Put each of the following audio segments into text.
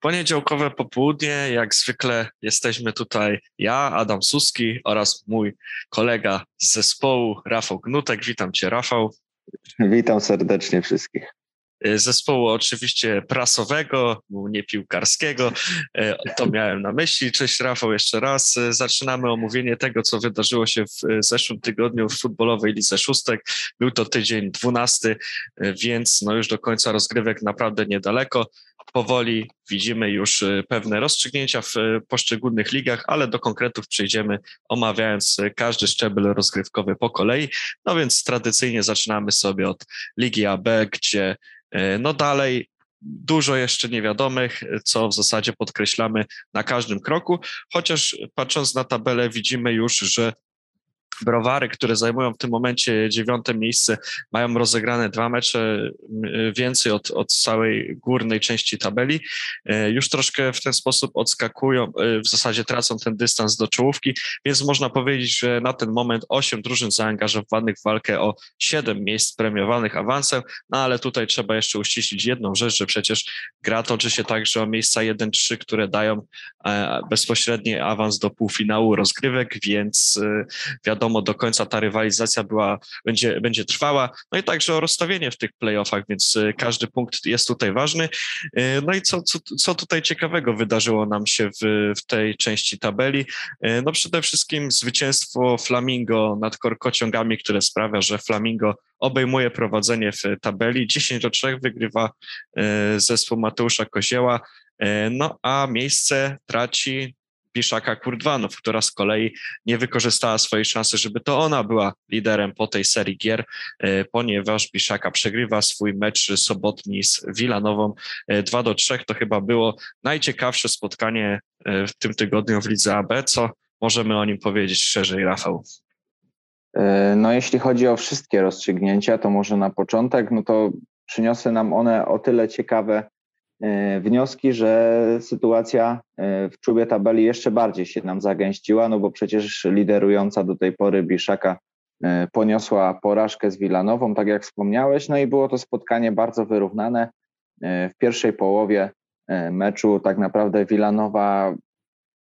Poniedziałkowe popołudnie, jak zwykle jesteśmy tutaj ja, Adam Suski oraz mój kolega z zespołu Rafał Gnutek. Witam Cię Rafał. Witam serdecznie wszystkich. E, zespołu oczywiście prasowego, nie piłkarskiego. E, to miałem na myśli. Cześć Rafał jeszcze raz. E, zaczynamy omówienie tego, co wydarzyło się w zeszłym tygodniu w futbolowej Lidze Szóstek. Był to tydzień dwunasty, więc no już do końca rozgrywek naprawdę niedaleko powoli widzimy już pewne rozstrzygnięcia w poszczególnych ligach, ale do konkretów przejdziemy omawiając każdy szczebel rozgrywkowy po kolei. No więc tradycyjnie zaczynamy sobie od Ligi AB, gdzie no dalej dużo jeszcze niewiadomych, co w zasadzie podkreślamy na każdym kroku, chociaż patrząc na tabelę widzimy już, że Browary, które zajmują w tym momencie dziewiąte miejsce, mają rozegrane dwa mecze więcej od, od całej górnej części tabeli. E, już troszkę w ten sposób odskakują, e, w zasadzie tracą ten dystans do czołówki, więc można powiedzieć, że na ten moment osiem drużyn zaangażowanych w walkę o siedem miejsc premiowanych awansem, no ale tutaj trzeba jeszcze uściślić jedną rzecz, że przecież gra toczy się także o miejsca 1-3, które dają e, bezpośredni awans do półfinału rozgrywek, więc wiadomo, wiadomo do końca ta rywalizacja była, będzie, będzie trwała. No i także o rozstawienie w tych playoffach, więc y, każdy punkt jest tutaj ważny. Y, no i co, co, co tutaj ciekawego wydarzyło nam się w, w tej części tabeli? Y, no przede wszystkim zwycięstwo Flamingo nad Korkociągami, które sprawia, że Flamingo obejmuje prowadzenie w tabeli. 10 do 3 wygrywa zespół Mateusza Kozieła. No a miejsce traci Piszaka Kurdwanów, która z kolei nie wykorzystała swojej szansy, żeby to ona była liderem po tej serii gier, e, ponieważ Piszaka przegrywa swój mecz sobotni z Wilanową 2 e, do 3. To chyba było najciekawsze spotkanie e, w tym tygodniu w Lidze AB. Co możemy o nim powiedzieć szerzej, Rafał? No jeśli chodzi o wszystkie rozstrzygnięcia, to może na początek, no to przyniosły nam one o tyle ciekawe wnioski, że sytuacja e, w czubie tabeli jeszcze bardziej się nam zagęściła, no bo przecież liderująca do tej pory Biszaka e, poniosła porażkę z Wilanową, tak jak wspomniałeś, no i było to spotkanie bardzo wyrównane. W pierwszej połowie meczu tak naprawdę Wilanowa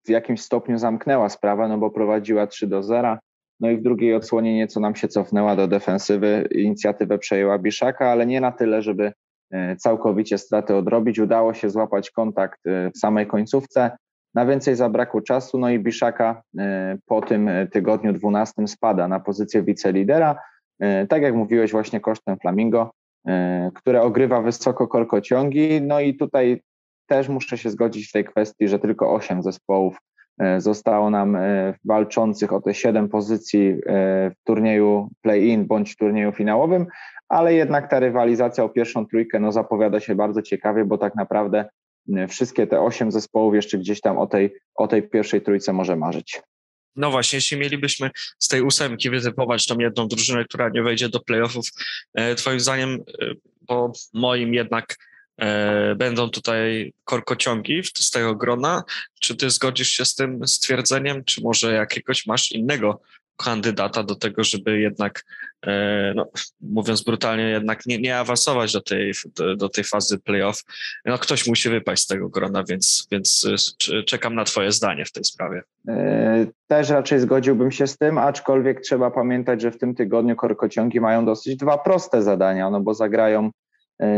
w jakimś stopniu zamknęła sprawę, no bo prowadziła 3 do 0. No i w drugiej odsłonie nieco nam się cofnęła do defensywy. Inicjatywę przejęła Biszaka, ale nie na tyle, żeby E, całkowicie straty odrobić. Udało się złapać kontakt e, w samej końcówce. Na więcej zabrakło czasu, no i Biszaka e, po tym tygodniu 12 spada na pozycję wicelidera. Tak jak mówiłeś, właśnie kosztem Flamingo, które ogrywa wysoko korkociągi. No i tutaj też muszę się zgodzić w tej kwestii, że tylko 8 zespołów zostało nam walczących o te 7 pozycji w turnieju play-in bądź turnieju finałowym, ale jednak ta rywalizacja o pierwszą trójkę no, zapowiada się bardzo ciekawie, bo tak naprawdę wszystkie te osiem zespołów jeszcze gdzieś tam o tej, o tej pierwszej trójce może marzyć. No właśnie, jeśli mielibyśmy z tej ósemki wytypować tą jedną drużynę, która nie wejdzie do playoffów, e, twoim zdaniem, bo e, moim jednak e, będą tutaj korkociągi z tego grona. Czy ty zgodzisz się z tym stwierdzeniem, czy może jakiegoś masz innego kandydata do tego, żeby jednak, e, no, mówiąc brutalnie, jednak nie, nie awansować do tej, do, do, tej fazy playoff. No, ktoś musi wypaść z tego grona, więc, więc e, czekam na Twoje zdanie w tej sprawie. E, też raczej zgodziłbym się z tym, aczkolwiek trzeba pamiętać, że w tym tygodniu korkociągi mają dosyć dwa proste zadania, no bo zagrają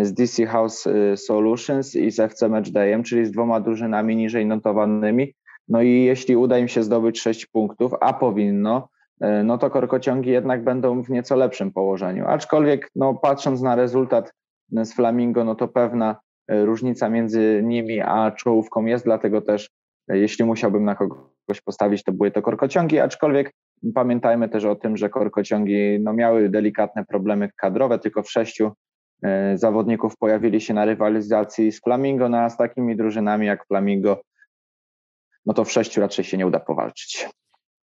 z DC House Solutions i z FC Matchdayem, czyli z dwoma drużynami niżej notowanymi. No i jeśli uda im się zdobyć sześć punktów, a powinno, E, no to korkociągi jednak będą w nieco lepszym położeniu. Aczkolwiek, no, patrząc na rezultat z Flamingo, no to pewna e, różnica między nimi a czołówką jest, dlatego też e, jeśli musiałbym na kogoś postawić, to były to korkociągi, aczkolwiek pamiętajmy też o tym, że korkociągi no, miały delikatne problemy kadrowe, tylko w sześciu zawodników pojawili się na rywalizacji z Flamingo, no a z takimi drużynami jak Flamingo, no to w sześciu raczej się nie uda powalczyć.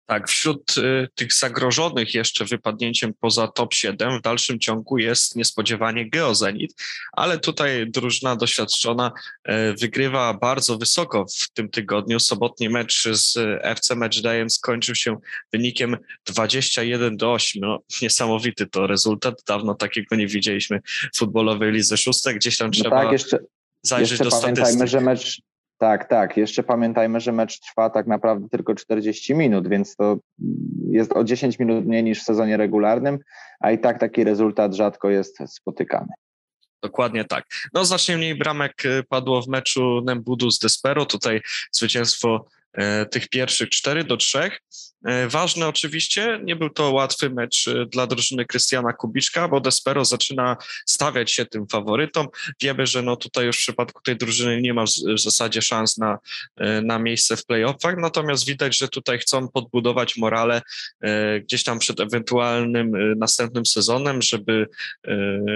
Tak, wśród y, tych zagrożonych jeszcze wypadnięciem poza top 7 w dalszym ciągu jest niespodziewanie Geozenit, ale tutaj drużyna doświadczona y, wygrywa bardzo wysoko w tym tygodniu. Sobotni mecz z FC Matchdayem skończył się wynikiem 21 do 8. No, niesamowity to rezultat. Dawno takiego nie widzieliśmy w futbolowej lidze szóstek. Gdzieś tam no trzeba... tak, jeszcze, zajrzeć jeszcze do pamiętajmy, statystyk. że mecz, tak, tak, jeszcze pamiętajmy, że mecz trwa tak naprawdę tylko 40 minut, więc to jest o 10 minut mniej niż w sezonie regularnym, a i tak taki rezultat rzadko jest spotykany. Dokładnie tak. No znacznie mniej bramek y, padło w meczu Nembudu z Despero. Tutaj zwycięstwo tych pierwszych 4 do 3. E, ważne oczywiście, nie był to łatwy mecz e, dla drużyny Krystiana Kubiczka, bo Despero zaczyna stawiać się tym faworytom. Wiemy, że no tutaj już w przypadku tej drużyny nie ma w zasadzie szans na, e, na miejsce w playoffach, natomiast widać, że tutaj chcą podbudować morale gdzieś tam przed ewentualnym następnym sezonem, żeby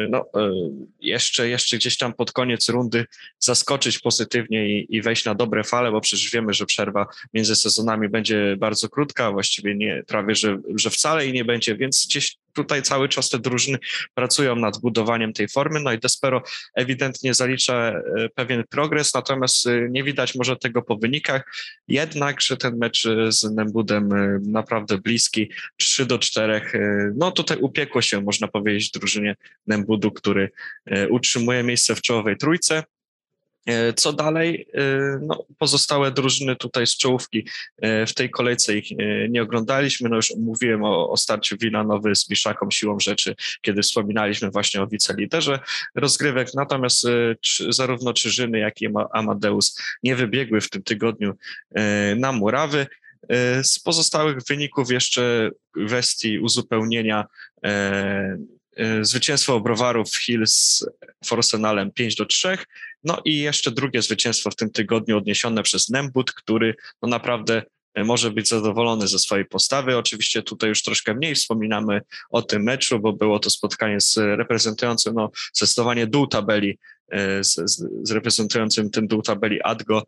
no, jeszcze, jeszcze gdzieś tam pod koniec rundy zaskoczyć pozytywnie i, i wejść na dobre fale, bo przecież wiemy, że przerwa między sezonami będzie bardzo krótka, właściwie nie, prawie, że, że wcale i nie będzie, więc gdzieś tutaj cały czas te drużyny pracują nad budowaniem tej formy, no i Despero ewidentnie zalicza e, pewien progres, natomiast e, nie widać może tego po wynikach, jednakże ten mecz e, z Nembudem naprawdę bliski, 3 do 4, no tutaj upiekło się, można powiedzieć, drużynie Nembudu, który utrzymuje miejsce w czołowej trójce, co dalej? E, no, pozostałe drużyny tutaj z czołówki e, w tej kolejce ich nie oglądaliśmy. No już mówiłem o, o starciu Wilanowy z Biszaką siłą rzeczy, kiedy wspominaliśmy właśnie o wiceliderze rozgrywek. Natomiast zarówno Czyżyny, jak i Amadeus nie wybiegły w tym tygodniu na murawy. Z pozostałych wyników jeszcze kwestii uzupełnienia zwycięstwo Browarów Hills z Forsenalem 5 do 3, no i jeszcze drugie zwycięstwo w tym tygodniu odniesione przez Nembut, który no naprawdę e, może być zadowolony ze swojej postawy. Oczywiście tutaj już troszkę mniej wspominamy o tym meczu, bo było to spotkanie z reprezentującym no, zdecydowanie dół tabeli, e, z, z reprezentującym ten dół tabeli Adgo.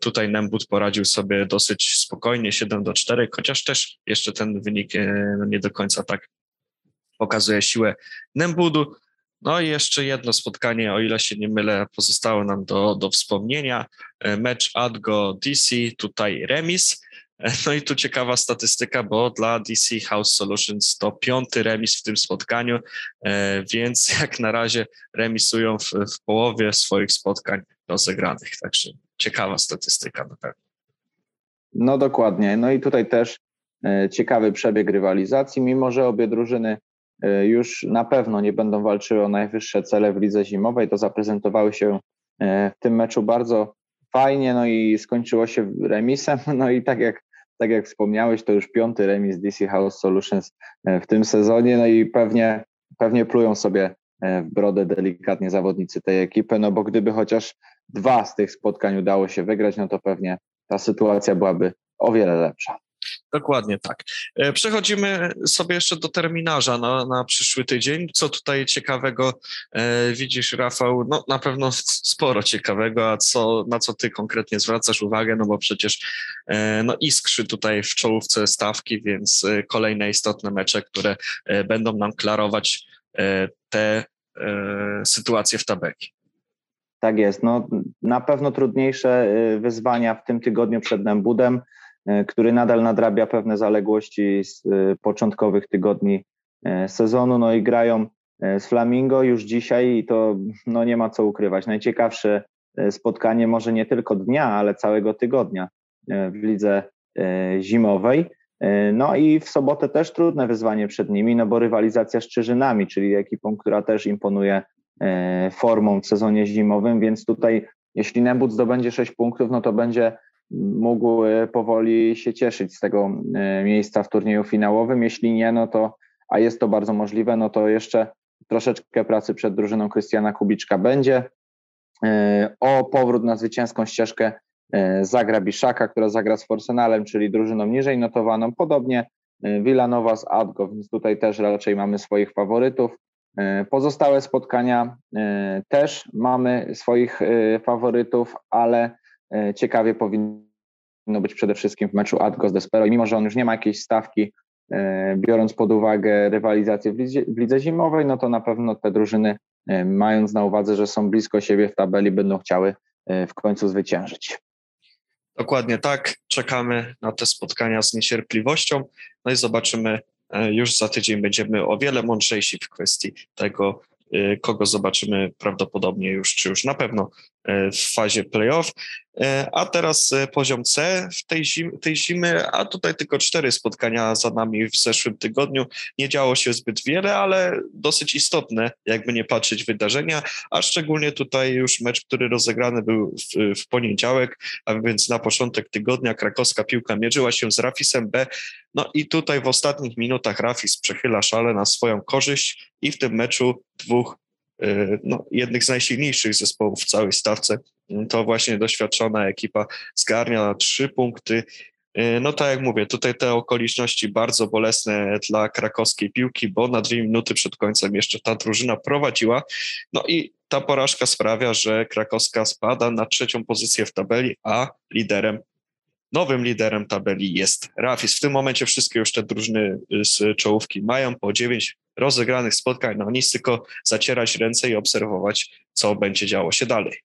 Tutaj Nembut poradził sobie dosyć spokojnie, 7 do 4, chociaż też jeszcze ten wynik no, nie do końca tak pokazuje siłę Nembudu. No i jeszcze jedno spotkanie, o ile się nie mylę, pozostało nam do, do wspomnienia. E, mecz Adgo DC, tutaj remis. E, no i tu ciekawa statystyka, bo dla DC House Solutions to piąty remis w tym spotkaniu, e, więc jak na razie remisują w, w połowie swoich spotkań rozegranych. Także ciekawa statystyka na pewno. No dokładnie. No i tutaj też ciekawy przebieg rywalizacji, mimo że obie drużyny już na pewno nie będą walczyły o najwyższe cele w lidze zimowej. To zaprezentowały się e, w tym meczu bardzo fajnie, no i skończyło się remisem. No i tak jak, tak jak wspomniałeś, to już piąty remis DC House Solutions e, w tym sezonie, no i pewnie, pewnie plują sobie w brodę delikatnie zawodnicy tej ekipy, no bo gdyby chociaż dwa z tych spotkań udało się wygrać, no to pewnie ta sytuacja byłaby o wiele lepsza. Dokładnie tak. E, przechodzimy sobie jeszcze do terminarza na, na przyszły tydzień. Co tutaj ciekawego e, widzisz, Rafał? No na pewno sporo ciekawego, a co, na co ty konkretnie zwracasz uwagę? No bo przecież e, no, iskrzy tutaj w czołówce stawki, więc e, kolejne istotne mecze, które e, będą nam klarować e, te sytuacje w tabeli. Tak jest. No, na pewno trudniejsze wyzwania w tym tygodniu przed Nembudem. E, który nadal nadrabia pewne zaległości z e, początkowych tygodni e, sezonu. No i grają z Flamingo już dzisiaj i to no nie ma co ukrywać. Najciekawsze spotkanie może nie tylko dnia, ale całego tygodnia w lidze zimowej. No i w sobotę też trudne wyzwanie przed nimi, no bo rywalizacja z Czyżynami, czyli ekipą, która też imponuje formą w sezonie zimowym, więc tutaj jeśli Nebut zdobędzie 6 punktów, no to będzie mógł powoli się cieszyć z tego e, miejsca w turnieju finałowym. Jeśli nie, no to, a jest to bardzo możliwe, no to jeszcze troszeczkę pracy przed drużyną Krystiana Kubiczka będzie. E, o powrót na zwycięską ścieżkę e, zagra Biszaka, która zagra z Forsenalem, czyli drużyną niżej notowaną. Podobnie Villanova z Adgo, więc tutaj też raczej mamy swoich faworytów. Pozostałe spotkania też mamy swoich faworytów, ale ciekawie powinno być przede wszystkim w meczu Adgo z Despero. I mimo, że on już nie ma jakiejś stawki, e, biorąc pod uwagę rywalizację w lidze, w lidze zimowej, no to na pewno te drużyny, e, mając na uwadze, że są blisko siebie w tabeli, będą chciały w końcu zwyciężyć. Dokładnie tak. Czekamy na te spotkania z niecierpliwością. No i zobaczymy, już za tydzień będziemy o wiele mądrzejsi w kwestii tego, kogo zobaczymy prawdopodobnie już, czy już na pewno E, w fazie playoff. E, a teraz e, poziom C w tej, zim, tej zimy, a tutaj tylko cztery spotkania za nami w zeszłym tygodniu. Nie działo się zbyt wiele, ale dosyć istotne, jakby nie patrzeć wydarzenia, a szczególnie tutaj już mecz, który rozegrany był w, w poniedziałek, a więc na początek tygodnia krakowska piłka mierzyła się z Rafisem B. No i tutaj w ostatnich minutach Rafis przechyla szale na swoją korzyść i w tym meczu dwóch no, jednych z najsilniejszych zespołów w całej stawce. To właśnie doświadczona ekipa zgarnia trzy punkty. Y, no tak jak mówię, tutaj te okoliczności bardzo bolesne dla krakowskiej piłki, bo na dwie minuty przed końcem jeszcze ta drużyna prowadziła. No i ta porażka sprawia, że krakowska spada na trzecią pozycję w tabeli, a liderem Nowym liderem tabeli jest Rafis. W tym momencie wszystkie już te drużyny z czołówki mają po dziewięć rozegranych spotkań. No nic tylko zacierać ręce i obserwować, co będzie działo się dalej.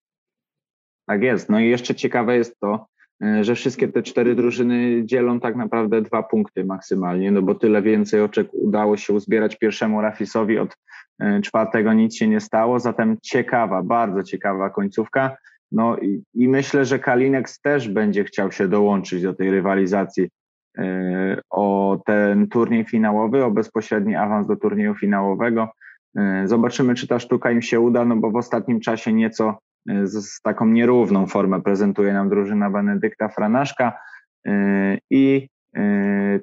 Tak jest. No i jeszcze ciekawe jest to, e, że wszystkie te cztery drużyny dzielą tak naprawdę dwa punkty maksymalnie, no bo tyle więcej oczek udało się uzbierać pierwszemu Rafisowi od e, czwartego nic się nie stało, zatem ciekawa, bardzo ciekawa końcówka. No i, i myślę, że Kalinex też będzie chciał się dołączyć do tej rywalizacji e, o ten turniej finałowy, o bezpośredni awans do turnieju finałowego. E, zobaczymy, czy ta sztuka im się uda, no bo w ostatnim czasie nieco e, z, taką nierówną formę prezentuje nam drużyna Benedykta Franaszka i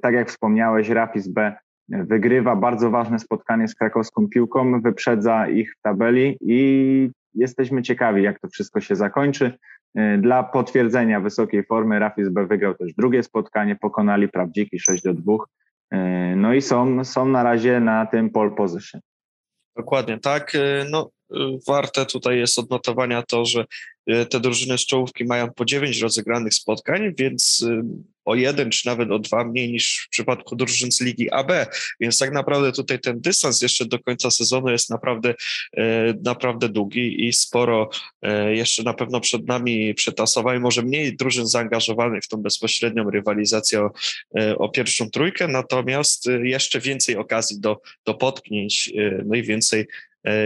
tak jak wspomniałeś, Rapis B wygrywa bardzo ważne spotkanie z krakowską piłką, wyprzedza ich w tabeli i jesteśmy ciekawi, jak to wszystko się zakończy. Y, dla potwierdzenia wysokiej formy Rafis B wygrał też drugie spotkanie, pokonali Prawdziki 6 do 2. Y, no i są, są na razie na tym pole position. Dokładnie tak. Y, no, warte tutaj jest odnotowania to, że te drużyny z czołówki mają po 9 rozegranych spotkań, więc o jeden czy nawet o dwa mniej niż w przypadku drużyn z Ligi AB, więc tak naprawdę tutaj ten dystans jeszcze do końca sezonu jest naprawdę, e, naprawdę długi i sporo e, jeszcze na pewno przed nami przetasowań, może mniej drużyn zaangażowanych w tą bezpośrednią rywalizację o, e, o pierwszą trójkę, natomiast jeszcze więcej okazji do, do potknięć, no i więcej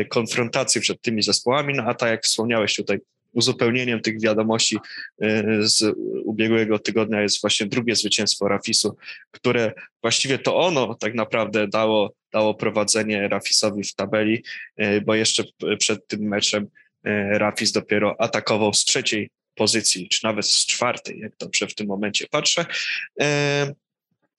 konfrontacji przed tymi zespołami, no a tak jak wspomniałeś tutaj, uzupełnieniem tych wiadomości y, z ubiegłego tygodnia jest właśnie drugie zwycięstwo Rafisu, które właściwie to ono tak naprawdę dało, dało prowadzenie Rafisowi w tabeli, y, bo jeszcze przed tym meczem y, Rafis dopiero atakował z trzeciej pozycji, czy nawet z czwartej, jak dobrze w tym momencie patrzę.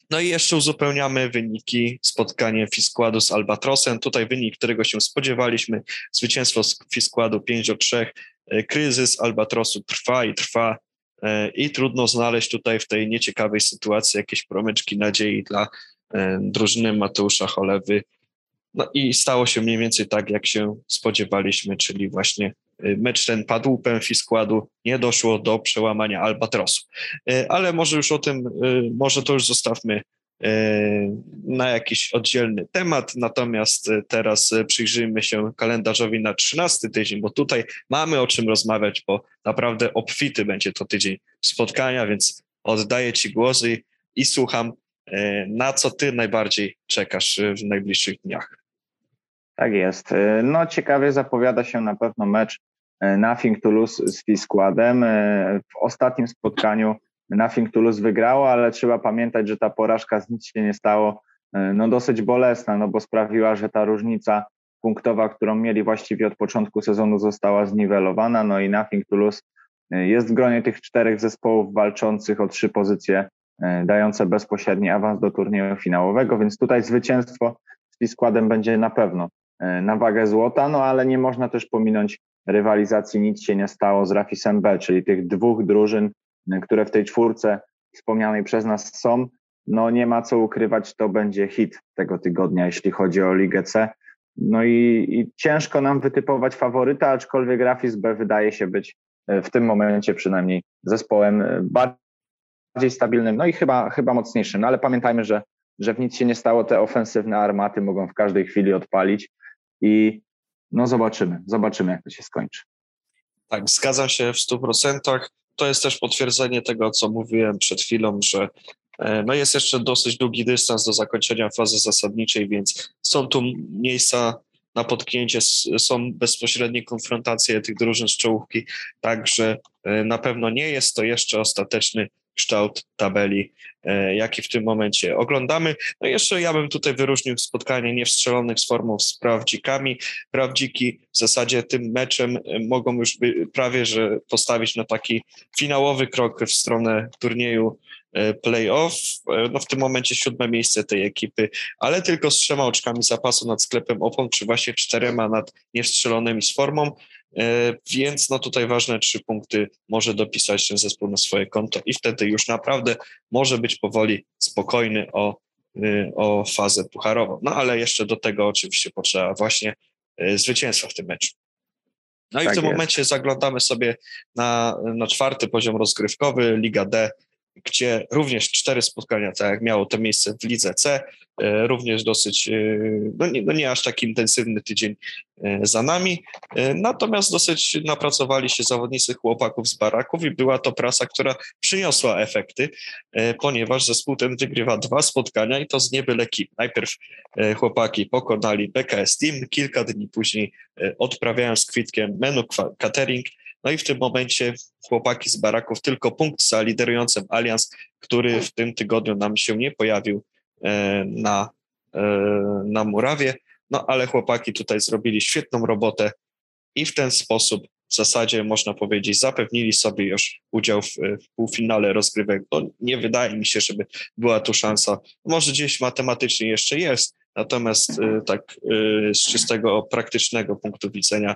No i jeszcze uzupełniamy wyniki spotkania Fiskładu z Albatrosem. Tutaj wynik, którego się spodziewaliśmy, zwycięstwo Fiskładu 5 do 3. E, kryzys Albatrosu trwa i trwa e, i trudno znaleźć tutaj w tej nieciekawej sytuacji jakieś promyczki nadziei dla e, drużyny Mateusza Cholewy. No i stało się mniej więcej tak, jak się spodziewaliśmy, czyli właśnie mecz ten padł łupem składu, nie doszło do przełamania Albatrosu. Ale może już o tym, może to już zostawmy na jakiś oddzielny temat. Natomiast teraz przyjrzyjmy się kalendarzowi na 13 tydzień, bo tutaj mamy o czym rozmawiać, bo naprawdę obfity będzie to tydzień spotkania, więc oddaję Ci głosy i słucham, na co Ty najbardziej czekasz w najbliższych dniach. Tak jest. No ciekawie zapowiada się na pewno mecz Nothing to lose z Fiskładem. W ostatnim spotkaniu Nothing Toulouse wygrało, ale trzeba pamiętać, że ta porażka z nic się nie stało, e, no dosyć bolesna, no bo sprawiła, że ta różnica punktowa, którą mieli właściwie od początku sezonu została zniwelowana, no i Nothing Toulouse e, jest w gronie tych czterech zespołów walczących o trzy pozycje e, dające bezpośredni awans do turnieju finałowego, więc tutaj zwycięstwo z składem będzie na pewno na wagę złota, no ale nie można też pominąć rywalizacji nic się nie stało z Rafisem B, czyli tych dwóch drużyn, które w tej czwórce wspomnianej przez nas są, no nie ma co ukrywać, to będzie hit tego tygodnia, jeśli chodzi o Ligę C. No i, i ciężko nam wytypować faworyta, aczkolwiek Rafis B wydaje się być e, w tym momencie przynajmniej zespołem e, bardziej stabilnym, no i chyba, chyba mocniejszym. No ale pamiętajmy, że, że w nic się nie stało, te ofensywne armaty mogą w każdej chwili odpalić i no zobaczymy, zobaczymy jak to się skończy. Tak, zgadzam się w 100% to jest też potwierdzenie tego, co mówiłem przed chwilą, że e, no jest jeszcze dosyć długi dystans do zakończenia fazy zasadniczej, więc są tu miejsca na potknięcie są bezpośrednie konfrontacje tych drużyn z czołówki, także na pewno nie jest to jeszcze ostateczny kształt tabeli, e, jaki w tym momencie oglądamy. No jeszcze ja bym tutaj wyróżnił spotkanie niewstrzelonych z formą z prawdzikami. Prawdziki w zasadzie tym meczem e, mogą już by, prawie że postawić na taki finałowy krok w stronę turnieju e, playoff. No w tym momencie siódme miejsce tej ekipy, ale tylko z trzema oczkami zapasu nad sklepem opon, czy właśnie czterema nad niewstrzelonymi z formą. E, więc no tutaj ważne trzy punkty może dopisać ten zespół na swoje konto i wtedy już naprawdę może być powoli spokojny o, y, o fazę pucharową. No ale jeszcze do tego oczywiście potrzeba właśnie y, zwycięstwa w tym meczu. No i tak w tym jest. momencie zaglądamy sobie na, na czwarty poziom rozgrywkowy, Liga D, gdzie również cztery spotkania, tak jak miało to miejsce w Lidze C, e, również dosyć, e, no nie, no nie aż tak intensywny tydzień e, za nami, natomiast dosyć napracowali się zawodnicy chłopaków z baraków i była to prasa, która przyniosła efekty, ponieważ zespół ten wygrywa dwa spotkania i to z niebyle kim. Najpierw chłopaki pokonali BKS Team, kilka dni później odprawiają z kwitkiem menu catering, no i w tym momencie chłopaki z baraków tylko punkt za liderującym Allianz, który w tym tygodniu nam się nie pojawił e, na, e, na murawie. No ale chłopaki tutaj zrobili świetną robotę i w ten sposób w zasadzie można powiedzieć zapewnili sobie już udział w, w półfinale rozgrywek. No, nie wydaje mi się, żeby była tu szansa. Może gdzieś matematycznie jeszcze jest, natomiast e, tak z czystego praktycznego punktu widzenia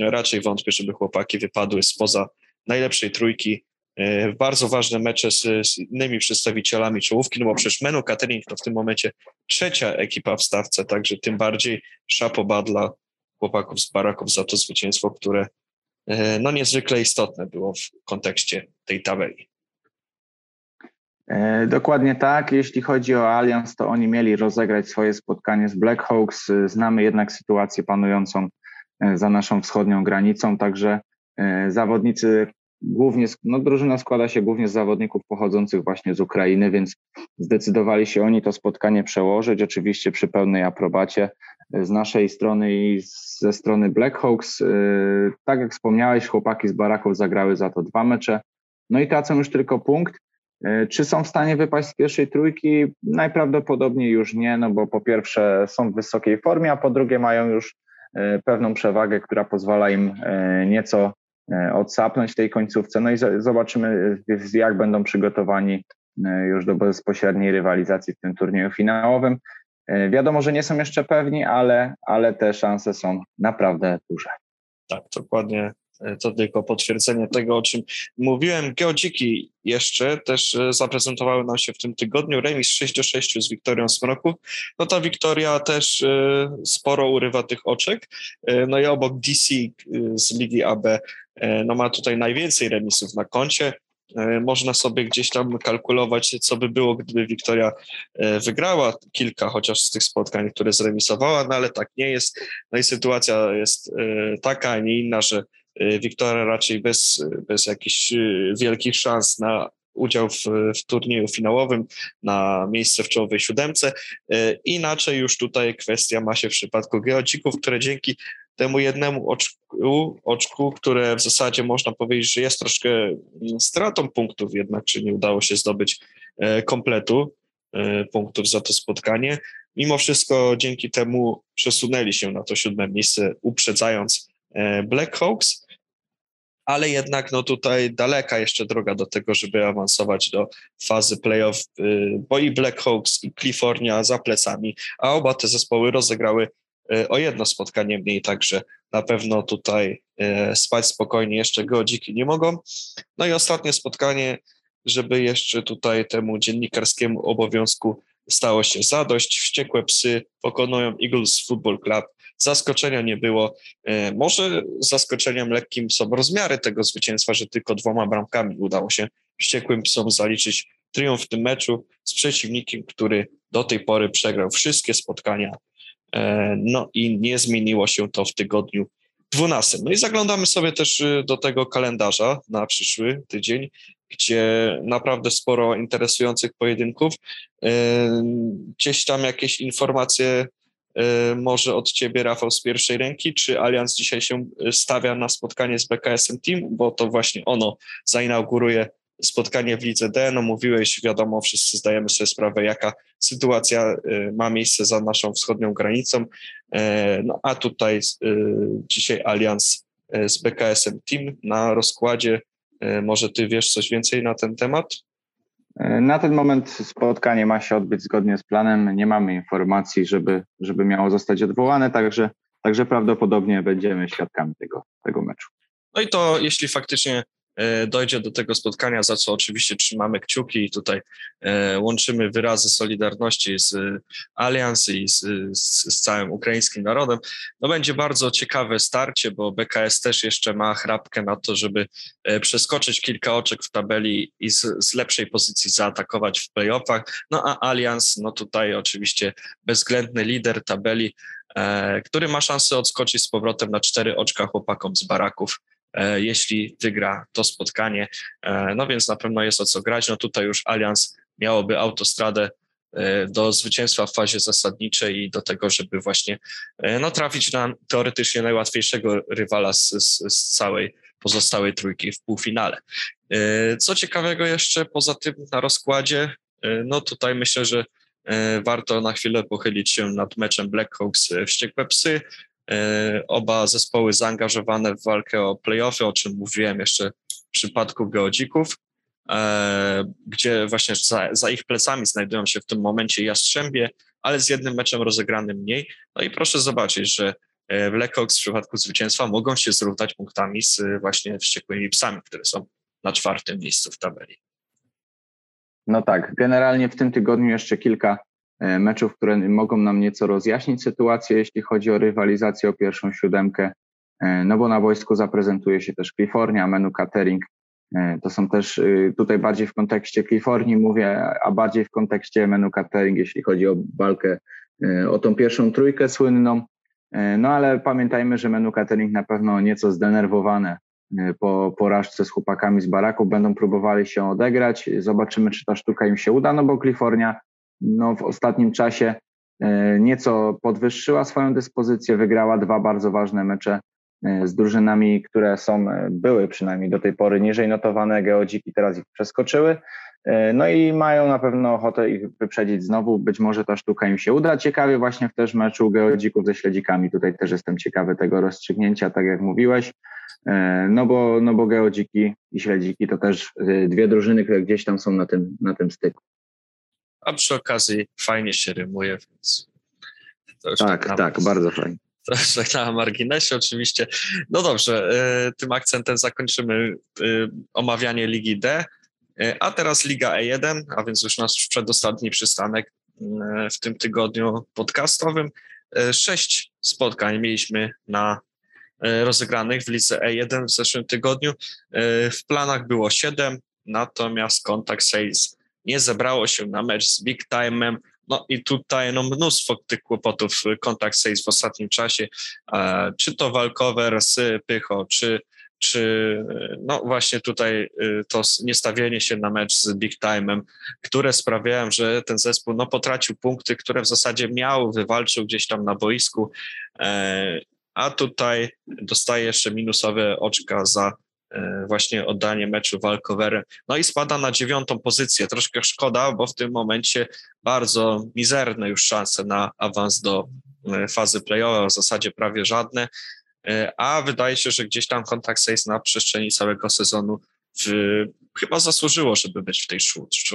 raczej wątpię, żeby chłopaki wypadły spoza najlepszej trójki. E, bardzo ważne mecze z, z innymi przedstawicielami czołówki, no bo przecież Menu Catering to w tym momencie trzecia ekipa w stawce, także tym bardziej szapoba dla chłopaków z Baraków za to zwycięstwo, które e, no niezwykle istotne było w kontekście tej tabeli. E, dokładnie tak. Jeśli chodzi o Allianz, to oni mieli rozegrać swoje spotkanie z Blackhawks. Znamy jednak sytuację panującą za naszą wschodnią granicą, także e, zawodnicy głównie, no drużyna składa się głównie z zawodników pochodzących właśnie z Ukrainy, więc zdecydowali się oni to spotkanie przełożyć, oczywiście przy pełnej aprobacie z naszej strony i ze strony Blackhawks. E, tak jak wspomniałeś, chłopaki z Baraków zagrały za to dwa mecze, no i tracą już tylko punkt. Czy są w stanie wypaść z pierwszej trójki? Najprawdopodobniej już nie, no bo po pierwsze są w wysokiej formie, a po drugie mają już E, pewną przewagę, która pozwala im e, nieco e, odsapnąć tej końcówce. No i zobaczymy, jak będą przygotowani już do bezpośredniej rywalizacji w tym turnieju finałowym. Wiadomo, że nie są jeszcze pewni, ale, ale te szanse są naprawdę duże. Tak, dokładnie E, to tylko potwierdzenie tego, o czym mówiłem. Geodziki jeszcze też e, zaprezentowały nam się w tym tygodniu. Remis 6 do 6 z Wiktorią Smroków. No ta Wiktoria też e, sporo urywa tych oczek. No i obok DC z Ligi AB no ma tutaj najwięcej remisów na koncie. Można sobie gdzieś tam kalkulować, co by było, gdyby Wiktoria wygrała kilka chociaż z tych spotkań, które zremisowała, no ale tak nie jest. No i sytuacja jest taka, a nie inna, że Wiktora raczej bez, bez jakichś y, wielkich szans na udział w, w turnieju finałowym, na miejsce w czołowej siódemce. Y, inaczej już tutaj kwestia ma się w przypadku geodzików, które dzięki temu jednemu oczku, oczku, które w zasadzie można powiedzieć, że jest troszkę mm, stratą punktów jednak, czy nie udało się zdobyć kompletu punktów za to spotkanie. Mimo wszystko dzięki temu przesunęli się na to siódme miejsce, uprzedzając Blackhawks ale jednak no tutaj daleka jeszcze droga do tego, żeby awansować do fazy playoff, y, bo i Blackhawks i California za plecami, a oba te zespoły rozegrały y, o jedno spotkanie mniej, także na pewno tutaj y, spać spokojnie jeszcze godziki nie mogą. No i ostatnie spotkanie, żeby jeszcze tutaj temu dziennikarskiemu obowiązku stało się zadość. Wściekłe psy pokonują Eagles Football Club Zaskoczenia nie było. E, może zaskoczeniem lekkim są rozmiary tego zwycięstwa, że tylko dwoma bramkami udało się wściekłym psom zaliczyć triumf w tym meczu z przeciwnikiem, który do tej pory przegrał wszystkie spotkania. E, no i nie zmieniło się to w tygodniu 12. No i zaglądamy sobie też y, do tego kalendarza na przyszły tydzień, gdzie naprawdę sporo interesujących pojedynków. E, gdzieś tam jakieś informacje może od ciebie, Rafał, z pierwszej ręki, czy Allianz dzisiaj się stawia na spotkanie z BKS-em Team, bo to właśnie ono zainauguruje spotkanie w Lidze D. No mówiłeś, wiadomo, wszyscy zdajemy sobie sprawę, jaka sytuacja ma miejsce za naszą wschodnią granicą. No a tutaj dzisiaj Allianz z BKS-em Team na rozkładzie. Może ty wiesz coś więcej na ten temat? Na ten moment spotkanie ma się odbyć zgodnie z planem. Nie mamy informacji, żeby, żeby miało zostać odwołane, także, także prawdopodobnie będziemy świadkami tego, tego meczu. No i to jeśli faktycznie E, dojdzie do tego spotkania, za co oczywiście trzymamy kciuki i tutaj e, łączymy wyrazy solidarności z Allianz i z, z, z, całym ukraińskim narodem. No będzie bardzo ciekawe starcie, bo BKS też jeszcze ma chrapkę na to, żeby e, przeskoczyć kilka oczek w tabeli i z, z lepszej pozycji zaatakować w playoffach. No a Allianz, no tutaj oczywiście bezwzględny lider tabeli, który ma szansę odskoczyć z powrotem na cztery oczka chłopakom z baraków E, jeśli wygra to spotkanie. E, no więc na pewno jest o co grać. No tutaj już Allianz miałoby autostradę e, do zwycięstwa w fazie zasadniczej i do tego, żeby właśnie no, trafić na teoretycznie najłatwiejszego rywala z, z, z całej pozostałej trójki w półfinale. Co ciekawego jeszcze poza tym na rozkładzie, no tutaj myślę, że warto na chwilę pochylić się nad meczem Blackhawks Wściekłe Psy. E, oba zespoły zaangażowane w walkę o playoffy, o czym mówiłem jeszcze w przypadku Geodzików, e, gdzie właśnie za, za, ich plecami znajdują się w tym momencie Jastrzębie, ale z jednym meczem rozegranym mniej. No i proszę zobaczyć, że e, Blackhawks w przypadku zwycięstwa mogą się zrównać punktami z właśnie wściekłymi psami, które są na czwartym miejscu w tabeli. No tak, generalnie w tym tygodniu jeszcze kilka meczów, które mogą nam nieco rozjaśnić sytuację, jeśli chodzi o rywalizację o pierwszą siódemkę. E, no bo na boisku zaprezentuje się też Kalifornia, menu catering. E, to są też tutaj bardziej w kontekście Kalifornii mówię, a bardziej w kontekście menu catering, jeśli chodzi o walkę o tą pierwszą trójkę słynną. No ale pamiętajmy, że menu catering na pewno nieco zdenerwowane po porażce z chłopakami z baraku będą próbowali się odegrać. Zobaczymy, czy ta sztuka im się uda, no bo Kalifornia no, w ostatnim czasie e, nieco podwyższyła swoją dyspozycję, wygrała dwa bardzo ważne mecze e, z drużynami, które są, e, były przynajmniej do tej pory niżej notowane, geodziki teraz ich przeskoczyły. No i mają na pewno ochotę ich wyprzedzić znowu. Być może ta sztuka im się uda. Ciekawie właśnie w też meczu geodzików ze śledzikami. Tutaj też jestem ciekawy tego rozstrzygnięcia, tak jak mówiłeś. No bo, no bo geodziki i śledziki to też dwie drużyny, które gdzieś tam są na tym, na tym styku a przy okazji fajnie się rymuje, więc... tak, tak, tak bardzo fajnie. To już tak na marginesie oczywiście. No dobrze, e, tym akcentem zakończymy e, omawianie Ligi D, e, a teraz Liga E1, a więc już nasz przedostatni przystanek w tym tygodniu podcastowym. Sześć spotkań mieliśmy na rozegranych w Lidze E1 w zeszłym tygodniu. W planach było siedem, natomiast Contact Sales nie zebrało się na mecz z Big Time'em, no i tutaj no, mnóstwo tych kłopotów kontakt sales w ostatnim czasie, e, czy to walkover z Pycho, czy, czy no właśnie tutaj e, to niestawienie się na mecz z Big Time'em, które sprawiają, że ten zespół no, potracił punkty, które w zasadzie miał, wywalczył gdzieś tam na boisku, e, a tutaj dostaje jeszcze minusowe oczka za właśnie oddanie meczu walkowerem. No i spada na dziewiątą pozycję. Troszkę szkoda, bo w tym momencie bardzo mizerne już szanse na awans do e, fazy playowej, w zasadzie prawie żadne, e, a wydaje się, że gdzieś tam kontakt Sejs na przestrzeni całego sezonu w, chyba zasłużyło, żeby być w tej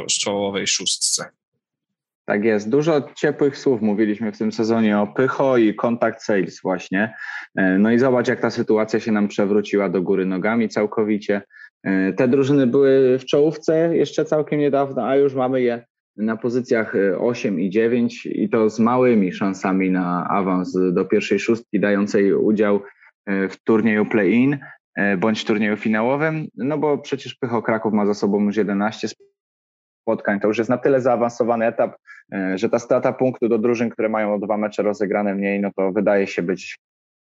czołowej szóstce. Tak jest. Dużo ciepłych słów mówiliśmy w tym sezonie o Pycho i Contact Sales właśnie. E, no i zobacz, jak ta sytuacja się nam przewróciła do góry nogami całkowicie. E, te drużyny były w czołówce jeszcze całkiem niedawno, a już mamy je na pozycjach 8 i 9 i to z małymi szansami na awans do pierwszej szóstki, dającej udział e, w turnieju play-in bądź turnieju finałowym, no bo przecież Pycho Kraków ma za sobą już 11 spotkań. To już jest na tyle zaawansowany etap, e, że ta strata punktu do drużyn, które mają dwa mecze rozegrane mniej, no to wydaje się być,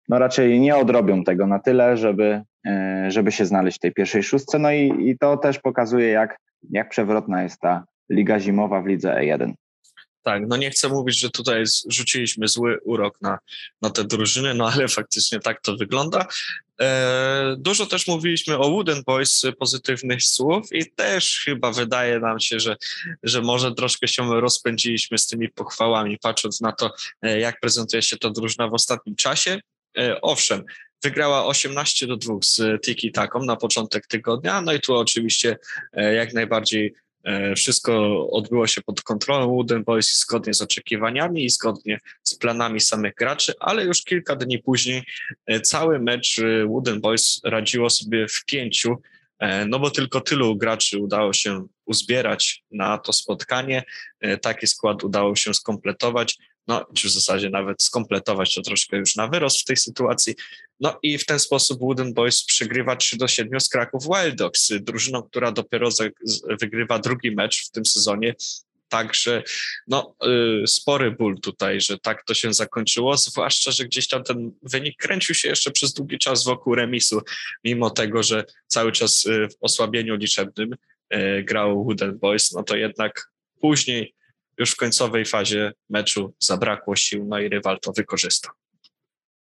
no raczej nie odrobią tego na tyle, żeby, e, żeby się znaleźć w tej pierwszej szóstce. No i, i to też pokazuje, jak, jak przewrotna jest ta liga zimowa w lidze E1. Tak, no nie chcę mówić, że tutaj rzuciliśmy zły urok na, na te drużyny, no ale faktycznie tak to wygląda. E, dużo też mówiliśmy o Wooden Boys pozytywnych słów i też chyba wydaje nam się, że, że może troszkę się rozpędziliśmy z tymi pochwałami, patrząc na to, e, jak prezentuje się to drużyna w ostatnim czasie. E, owszem, wygrała 18 do 2 z Tiki Taką na początek tygodnia, no i tu oczywiście jak najbardziej E, wszystko odbyło się pod kontrolą Wooden Boys zgodnie z oczekiwaniami i zgodnie z planami samych graczy, ale już kilka dni później e, cały mecz e, Wooden Boys radziło sobie w pięciu, no bo tylko tylu graczy udało się uzbierać na to spotkanie. Taki skład udało się skompletować no, czy w zasadzie nawet skompletować to troszkę już na wyrost w tej sytuacji. No i w ten sposób Wooden Boys przegrywa 3 do 7 z Kraków Wild Dogs, drużyną, która dopiero wygrywa drugi mecz w tym sezonie. Także no, y, spory ból tutaj, że tak to się zakończyło, zwłaszcza, że gdzieś tam ten wynik kręcił się jeszcze przez długi czas wokół remisu, mimo tego, że cały czas y, w osłabieniu liczebnym y, grał Wooden Boys, no to jednak później już w końcowej fazie meczu zabrakło sił, no i rywal to wykorzystał.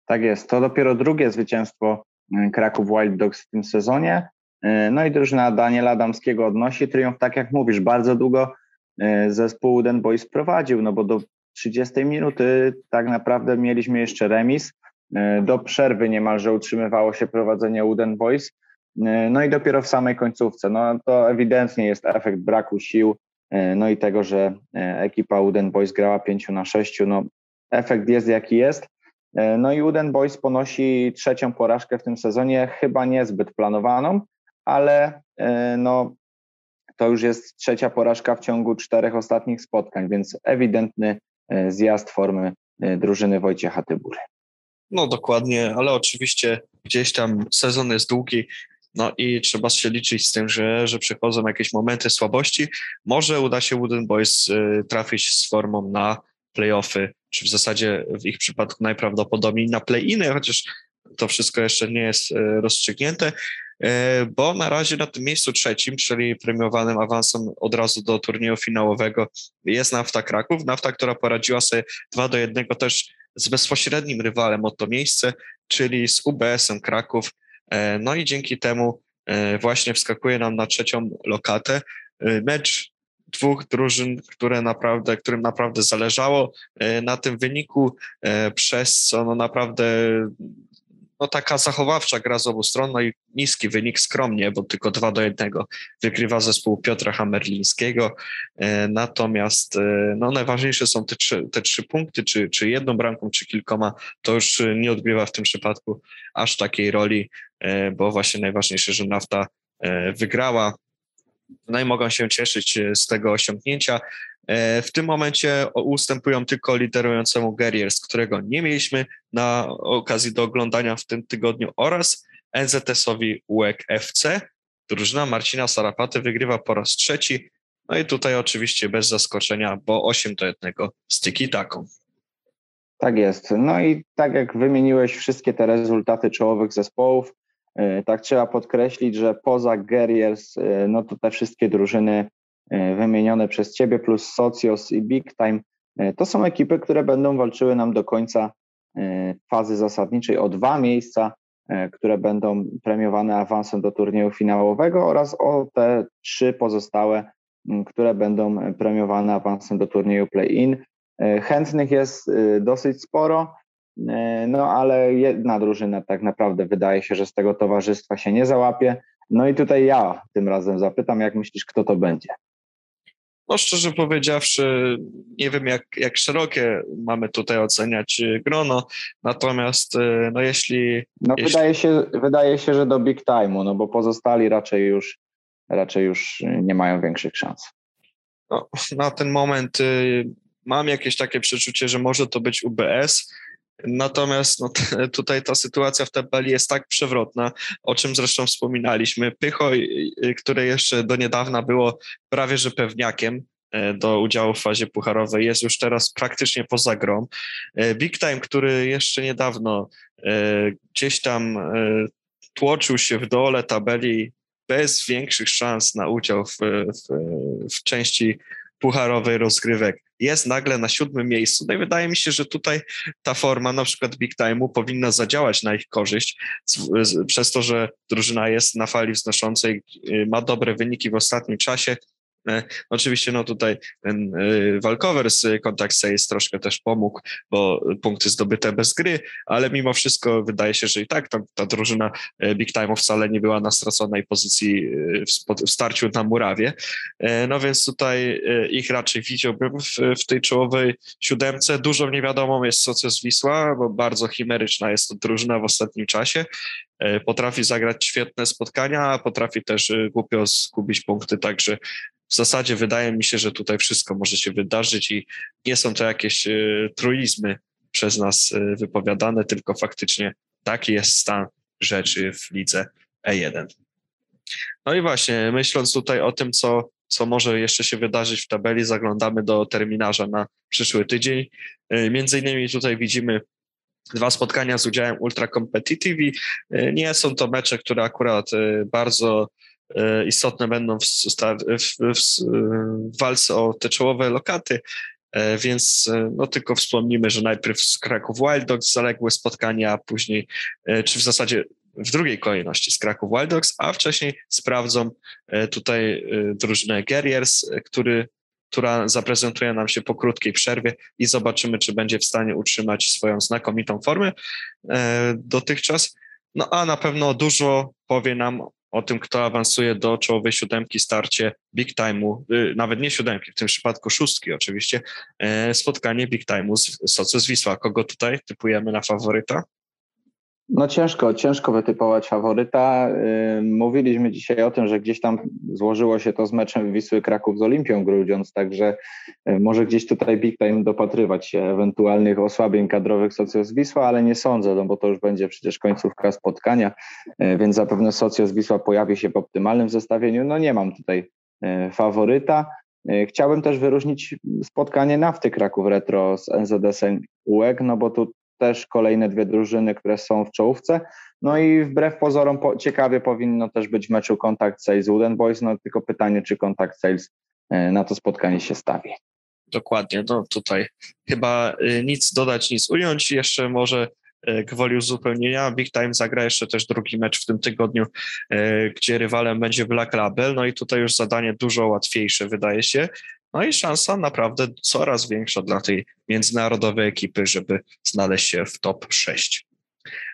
Tak jest. To dopiero drugie zwycięstwo y, Kraków Wild Dogs w tym sezonie. Y, no i drużyna Daniela Adamskiego odnosi triumf, tak jak mówisz, bardzo długo y, zespół Den Boys prowadził, no bo do 30 minuty tak naprawdę mieliśmy jeszcze remis. Do przerwy niemalże utrzymywało się prowadzenie Uden Boys. No i dopiero w samej końcówce, no to ewidentnie jest efekt braku sił, no i tego, że e, ekipa Uden Boys grała 5 na 6, no efekt jest jaki jest. E, no i Uden Boys ponosi trzecią porażkę w tym sezonie, chyba niezbyt planowaną, ale no to już jest trzecia porażka w ciągu czterech ostatnich spotkań, więc ewidentny zjazd formy drużyny Wojciecha Tybury. No dokładnie, ale oczywiście gdzieś tam sezon jest długi, no i trzeba się liczyć z tym, że, że przychodzą jakieś momenty słabości. Może uda się Wooden Boys y, trafić z formą na playoffy, czy w zasadzie w ich przypadku najprawdopodobniej na play-iny, chociaż to wszystko jeszcze nie jest y, rozstrzygnięte, y, bo na razie na tym miejscu trzecim, czyli premiowanym awansem od razu do turnieju finałowego jest Nafta Kraków. Nafta, która poradziła sobie 2 do 1 też z bezpośrednim rywalem o to miejsce, czyli z UBS-em Kraków. E, no i dzięki temu e, właśnie wskakuje nam na trzecią lokatę. E, mecz dwóch drużyn, które naprawdę, którym naprawdę zależało na tym wyniku, przez co no naprawdę no taka zachowawcza gra z obu stron, no i niski wynik skromnie, bo tylko 2 do 1 wygrywa zespół Piotra Hammerlińskiego. Natomiast no, najważniejsze są te trzy, te trzy punkty, czy, czy jedną bramką, czy kilkoma, to już nie odgrywa w tym przypadku aż takiej roli. E, bo właśnie najważniejsze, że nafta e, wygrała. No i mogą się cieszyć e, z tego osiągnięcia. W tym momencie ustępują tylko liderującemu Guerriers, którego nie mieliśmy na okazji do oglądania w tym tygodniu oraz NZS-owi UEK FC. Drużyna Marcina Sarapaty wygrywa po raz trzeci. No i tutaj oczywiście bez zaskoczenia, bo 8 do 1 z Tiki Taką. Tak jest. No i tak jak wymieniłeś wszystkie te rezultaty czołowych zespołów, E, tak trzeba podkreślić, że poza Guerriers, e, no to te wszystkie drużyny e, wymienione przez Ciebie plus Socios i Big Time, to są ekipy, które będą walczyły nam do końca fazy zasadniczej o dwa miejsca, które będą premiowane awansem do turnieju finałowego oraz o te trzy pozostałe, które będą premiowane awansem do turnieju play-in. Chętnych jest dosyć sporo. E, no ale jedna drużyna tak naprawdę wydaje się, że z tego towarzystwa się nie załapie. No i tutaj ja tym razem zapytam, jak myślisz, kto to będzie? No szczerze powiedziawszy, nie wiem jak, jak szerokie mamy tutaj oceniać grono, natomiast e, no jeśli... No jeśli... Wydaje, się, wydaje się, że do big time'u, no bo pozostali raczej już, raczej już nie mają większych szans. No, na ten moment y, mam jakieś takie przeczucie, że może to być UBS, Natomiast no, tutaj ta sytuacja w tabeli jest tak przewrotna, o czym zresztą wspominaliśmy. Pycho, które jeszcze do niedawna było prawie że pewniakiem e, do udziału w fazie pucharowej, jest już teraz praktycznie poza grą. E, Big Time, który jeszcze niedawno e, gdzieś tam tłoczył się w dole tabeli bez większych szans na udział w, w, w części pucharowej rozgrywek, jest nagle na siódmym miejscu. No i wydaje mi się, że tutaj ta forma na przykład Big Time'u powinna zadziałać na ich korzyść, przez to, że drużyna jest na fali wznoszącej, y, ma dobre wyniki w ostatnim czasie, oczywiście no tutaj ten e, walkover z Contact Sales troszkę też pomógł, bo punkty zdobyte bez gry, ale mimo wszystko wydaje się, że i tak ta, ta drużyna e, Big Time wcale nie była na straconej pozycji w, starciu na murawie. No więc tutaj ich raczej widziałbym w, w tej czołowej siódemce. Dużo niewiadomą jest Socjus Wisła, bo bardzo chimeryczna jest to drużyna w ostatnim czasie. Potrafi zagrać świetne spotkania, potrafi też głupio zgubić punkty, także w zasadzie wydaje mi się, że tutaj wszystko może się wydarzyć i nie są to jakieś y, truizmy przez nas wypowiadane, tylko faktycznie taki jest stan rzeczy w lidze E1. No i właśnie, myśląc tutaj o tym, co, co może jeszcze się wydarzyć w tabeli, zaglądamy do terminarza na przyszły tydzień. Między innymi tutaj widzimy dwa spotkania z udziałem Ultra Competitive. Nie są to mecze, które akurat bardzo E, istotne będą w, w, w, w walce o te czołowe lokaty, więc no tylko wspomnimy, że najpierw z Kraków Wild Dogs zaległe spotkania, a później, czy w zasadzie w drugiej kolejności z Kraków Wild Dogs, a wcześniej sprawdzą tutaj drużynę Guerriers, który, która zaprezentuje nam się po krótkiej przerwie i zobaczymy, czy będzie w stanie utrzymać swoją znakomitą formę dotychczas. No a na pewno dużo powie nam o tym, kto awansuje do czołowej siódemki starcie big time'u, y, nawet nie siódemki, w tym przypadku szóstki oczywiście, e, spotkanie big time'u z Socus Wisła. Kogo tutaj typujemy na faworyta? No ciężko, ciężko wytypować faworyta. Mówiliśmy dzisiaj o tym, że gdzieś tam złożyło się to z meczem Wisły Kraków z Olimpią Grudziądz, także może gdzieś tutaj big time dopatrywać się ewentualnych osłabień kadrowych Socjos Wisła, ale nie sądzę, no bo to już będzie przecież końcówka spotkania, więc zapewne Socjos Wisła pojawi się w optymalnym zestawieniu. No nie mam tutaj faworyta. Chciałbym też wyróżnić spotkanie Nafty Kraków Retro z NZS-em UEG, no bo tu też kolejne dwie drużyny, które są w czołówce. No i wbrew pozorom po, ciekawie powinno też być w meczu Contact Sales Wooden Boys, no tylko pytanie, czy Contact Sales e, na to spotkanie się stawi. Dokładnie, no tutaj chyba e, nic dodać, nic ująć. Jeszcze może e, gwoli uzupełnienia. Big Time zagra jeszcze też drugi mecz w tym tygodniu, gdzie rywalem będzie Black Label. No i tutaj już zadanie dużo łatwiejsze, wydaje się. No i szansa naprawdę coraz większa dla tej międzynarodowej ekipy, żeby znaleźć się w top 6.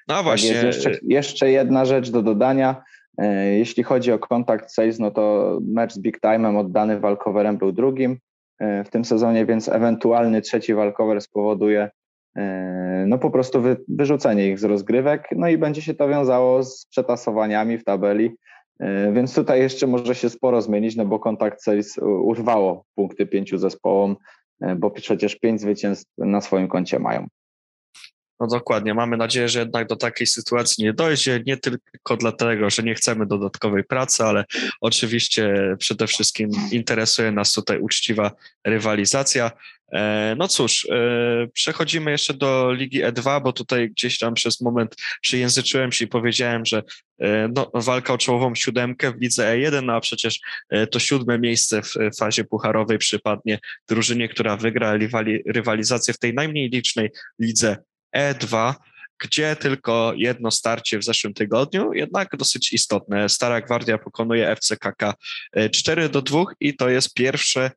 No tak właśnie. Tak jeszcze, jeszcze, jedna rzecz do dodania. E, jeśli chodzi o kontakt sales, no to mecz z Big Time'em oddany walkowerem był drugim e, w tym sezonie, więc ewentualny trzeci walkover spowoduje e, no po prostu wy, wyrzucenie ich z rozgrywek, no i będzie się to wiązało z przetasowaniami w tabeli, więc tutaj jeszcze może się sporo zmienić, no bo kontakt Sales urwało punkty pięciu zespołom, e, bo przecież pięć zwycięstw na swoim koncie mają. No dokładnie. Mamy nadzieję, że jednak do takiej sytuacji nie dojdzie. Nie tylko dlatego, że nie chcemy dodatkowej pracy, ale oczywiście przede wszystkim interesuje nas tutaj uczciwa rywalizacja. E, no cóż, e, przechodzimy jeszcze do Ligi E2, bo tutaj gdzieś tam przez moment przyjęzyczyłem się i powiedziałem, że e, no, walka o czołową siódemkę w Lidze E1, no a przecież to siódme miejsce w fazie pucharowej przypadnie drużynie, która wygra rywalizację w tej najmniej licznej lidze E2, gdzie tylko jedno starcie w zeszłym tygodniu, jednak dosyć istotne. Stara Gwardia pokonuje FCKK 4 do 2 i to jest pierwsze,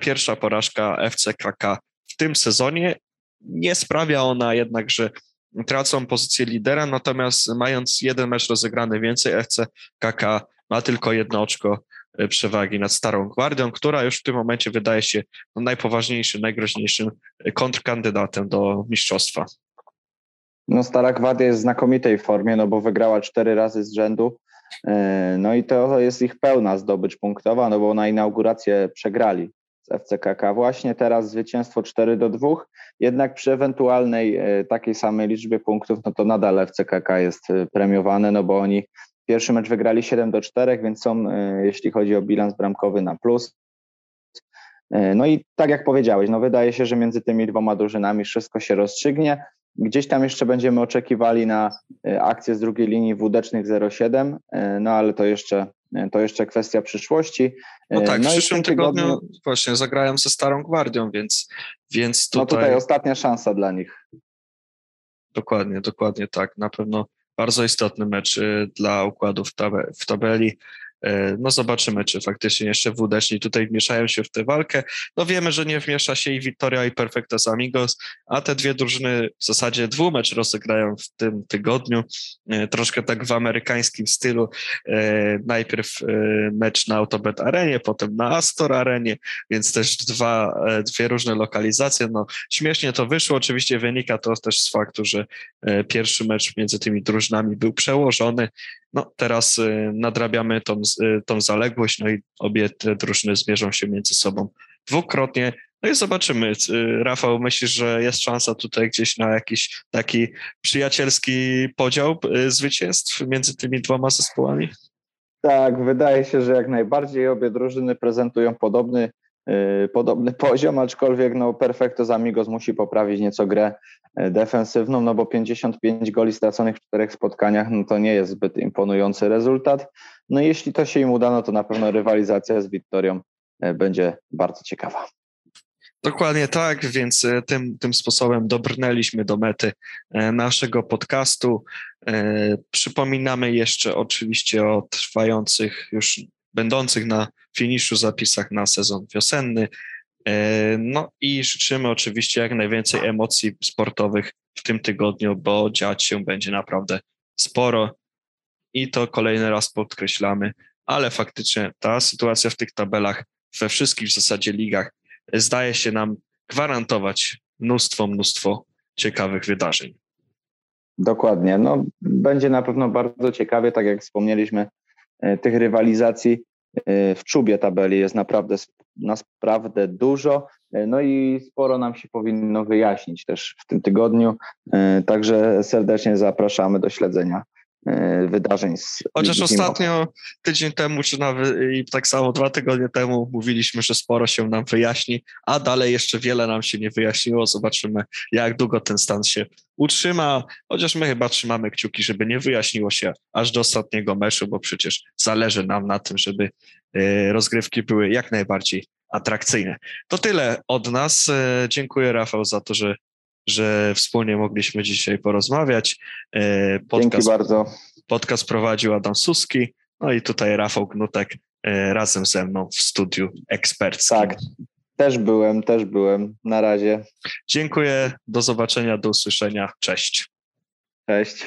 pierwsza porażka FCKK w tym sezonie. Nie sprawia ona jednak, że tracą pozycję lidera, natomiast mając jeden mecz rozegrany więcej, FCKK ma tylko jedno oczko przewagi nad Starą Gwardią, która już w tym momencie wydaje się najpoważniejszym, najgroźniejszym kontrkandydatem do mistrzostwa. No Stara Gwardia jest w znakomitej formie, no bo wygrała cztery razy z rzędu. E, no i to jest ich pełna zdobycz punktowa, no bo na inaugurację przegrali z FCKK. Właśnie teraz zwycięstwo 4 do 2, jednak przy ewentualnej e, takiej samej liczbie punktów, no to nadal FCKK jest e, premiowane, no bo oni pierwszy mecz wygrali 7 do 4, więc są, jeśli chodzi o bilans bramkowy, na plus. No i tak jak powiedziałeś, no wydaje się, że między tymi dwoma drużynami wszystko się rozstrzygnie. Gdzieś tam jeszcze będziemy oczekiwali na e, akcję z drugiej linii wódecznych 07, e, no ale to jeszcze to jeszcze kwestia przyszłości. No tak, no w przyszłym tygodniu, tygodniu właśnie zagrają ze Starą Gwardią, więc, więc tutaj... No tutaj ostatnia szansa dla nich. Dokładnie, dokładnie tak. Na pewno bardzo istotny mecz y, dla układów w tabeli. E, no zobaczymy, czy faktycznie jeszcze WDSzni tutaj wmieszają się w tę walkę. No wiemy, że nie wmiesza się i Victoria i Perfectos Amigos, a te dwie drużyny w zasadzie dwumecz rozegrają w tym tygodniu, e, troszkę tak w amerykańskim stylu. E, najpierw mecz na Autobet Arenie, potem na Astor Arenie, więc też dwa, dwie różne lokalizacje. No śmiesznie to wyszło, oczywiście wynika to też z faktu, że pierwszy mecz między tymi drużynami był przełożony, no, teraz y, nadrabiamy tą, y, tą zaległość, no i obie te drużyny zmierzą się między sobą dwukrotnie. No i zobaczymy. Y, Rafał, myślisz, że jest szansa tutaj gdzieś na jakiś taki przyjacielski podział zwycięstw między tymi dwoma zespołami? Tak, wydaje się, że jak najbardziej obie drużyny prezentują podobny podobny poziom, aczkolwiek no Perfecto Amigos musi poprawić nieco grę y, defensywną, no bo 55 goli straconych w czterech spotkaniach, no to nie jest zbyt imponujący rezultat. No jeśli to się im uda, no to na pewno rywalizacja z Wiktorią y, będzie bardzo ciekawa. Dokładnie tak, więc tym, tym sposobem dobrnęliśmy do mety naszego podcastu. Przypominamy jeszcze oczywiście o trwających już będących na finiszu zapisach na sezon wiosenny. E, no i życzymy oczywiście jak najwięcej emocji sportowych w tym tygodniu, bo dziać się będzie naprawdę sporo i to kolejny raz podkreślamy, ale faktycznie ta sytuacja w tych tabelach we wszystkich w zasadzie ligach zdaje się nam gwarantować mnóstwo, mnóstwo ciekawych wydarzeń. Dokładnie. No, będzie na pewno bardzo ciekawie, tak jak wspomnieliśmy, tych rywalizacji E, w czubie tabeli jest naprawdę, naprawdę dużo, e, no i sporo nam się powinno wyjaśnić też w tym tygodniu, e, także serdecznie zapraszamy do śledzenia wydarzeń. Z Chociaż ostatnio, tydzień temu, czy nawet i tak samo dwa tygodnie temu mówiliśmy, że sporo się nam wyjaśni, a dalej jeszcze wiele nam się nie wyjaśniło. Zobaczymy, jak długo ten stan się utrzyma, chociaż my chyba trzymamy kciuki, żeby nie wyjaśniło się aż do ostatniego meczu, bo przecież zależy nam na tym, żeby e, rozgrywki były jak najbardziej atrakcyjne. To tyle od nas. E, dziękuję Rafał za to, że, że wspólnie mogliśmy dzisiaj porozmawiać. E, podcast, Dzięki bardzo. Podcast prowadził Adam Suski, no i tutaj Rafał Gnutek razem ze mną w studiu eksperckim. Tak, też byłem, też byłem. Na razie. Dziękuję. Do zobaczenia, do usłyszenia. Cześć. Cześć.